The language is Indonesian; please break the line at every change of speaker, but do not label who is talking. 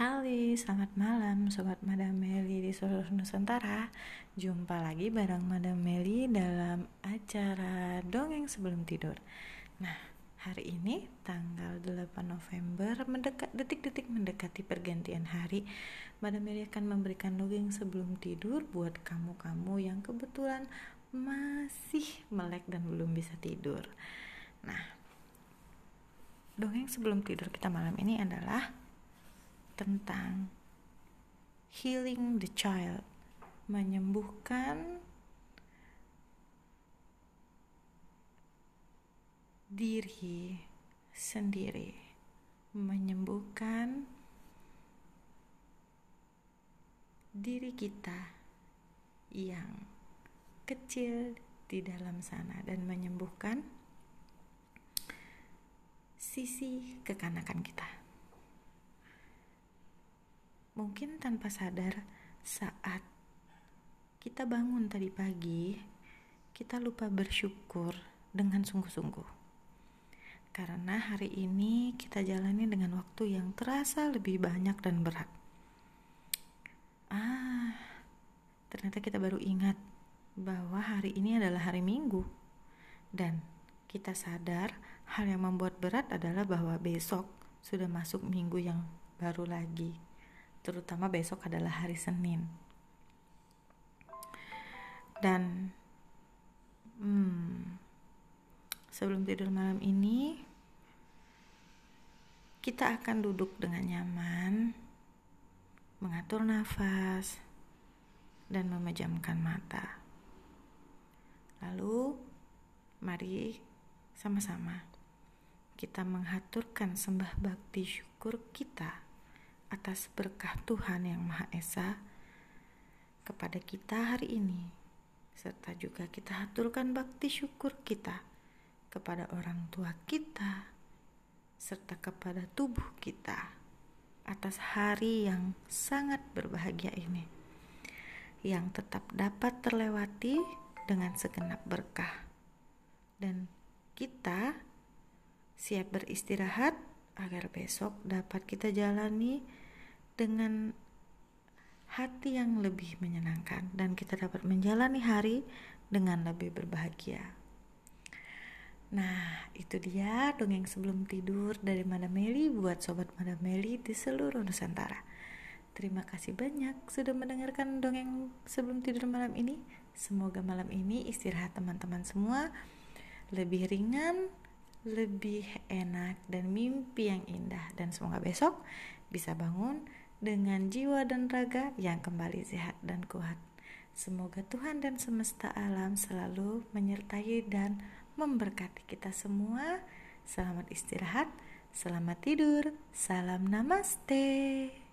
Halo, selamat malam Sobat Madam Meli di seluruh Nusantara. Jumpa lagi bareng Madam Meli dalam acara Dongeng Sebelum Tidur. Nah, hari ini tanggal 8 November mendekat detik-detik mendekati pergantian hari Madam Meli akan memberikan dongeng sebelum tidur buat kamu-kamu yang kebetulan masih melek dan belum bisa tidur. Nah, dongeng sebelum tidur kita malam ini adalah tentang healing the child, menyembuhkan diri sendiri, menyembuhkan diri kita yang kecil di dalam sana dan menyembuhkan sisi kekanakan kita. Mungkin tanpa sadar saat kita bangun tadi pagi, kita lupa bersyukur dengan sungguh-sungguh. Karena hari ini kita jalani dengan waktu yang terasa lebih banyak dan berat. Ah, ternyata kita baru ingat bahwa hari ini adalah hari Minggu. Dan kita sadar hal yang membuat berat adalah bahwa besok sudah masuk minggu yang baru lagi terutama besok adalah hari Senin. Dan hmm, sebelum tidur malam ini kita akan duduk dengan nyaman, mengatur nafas, dan memejamkan mata. Lalu, mari sama-sama kita mengaturkan sembah bakti syukur kita atas berkah Tuhan yang Maha Esa kepada kita hari ini, serta juga kita aturkan bakti syukur kita kepada orang tua kita, serta kepada tubuh kita atas hari yang sangat berbahagia ini, yang tetap dapat terlewati dengan segenap berkah, dan kita siap beristirahat agar besok dapat kita jalani dengan hati yang lebih menyenangkan dan kita dapat menjalani hari dengan lebih berbahagia. Nah, itu dia dongeng sebelum tidur dari Madam Meli buat sobat Madam Meli di seluruh Nusantara. Terima kasih banyak sudah mendengarkan dongeng sebelum tidur malam ini. Semoga malam ini istirahat teman-teman semua lebih ringan, lebih enak dan mimpi yang indah dan semoga besok bisa bangun dengan jiwa dan raga yang kembali sehat dan kuat. Semoga Tuhan dan semesta alam selalu menyertai dan memberkati kita semua. Selamat istirahat, selamat tidur, salam namaste.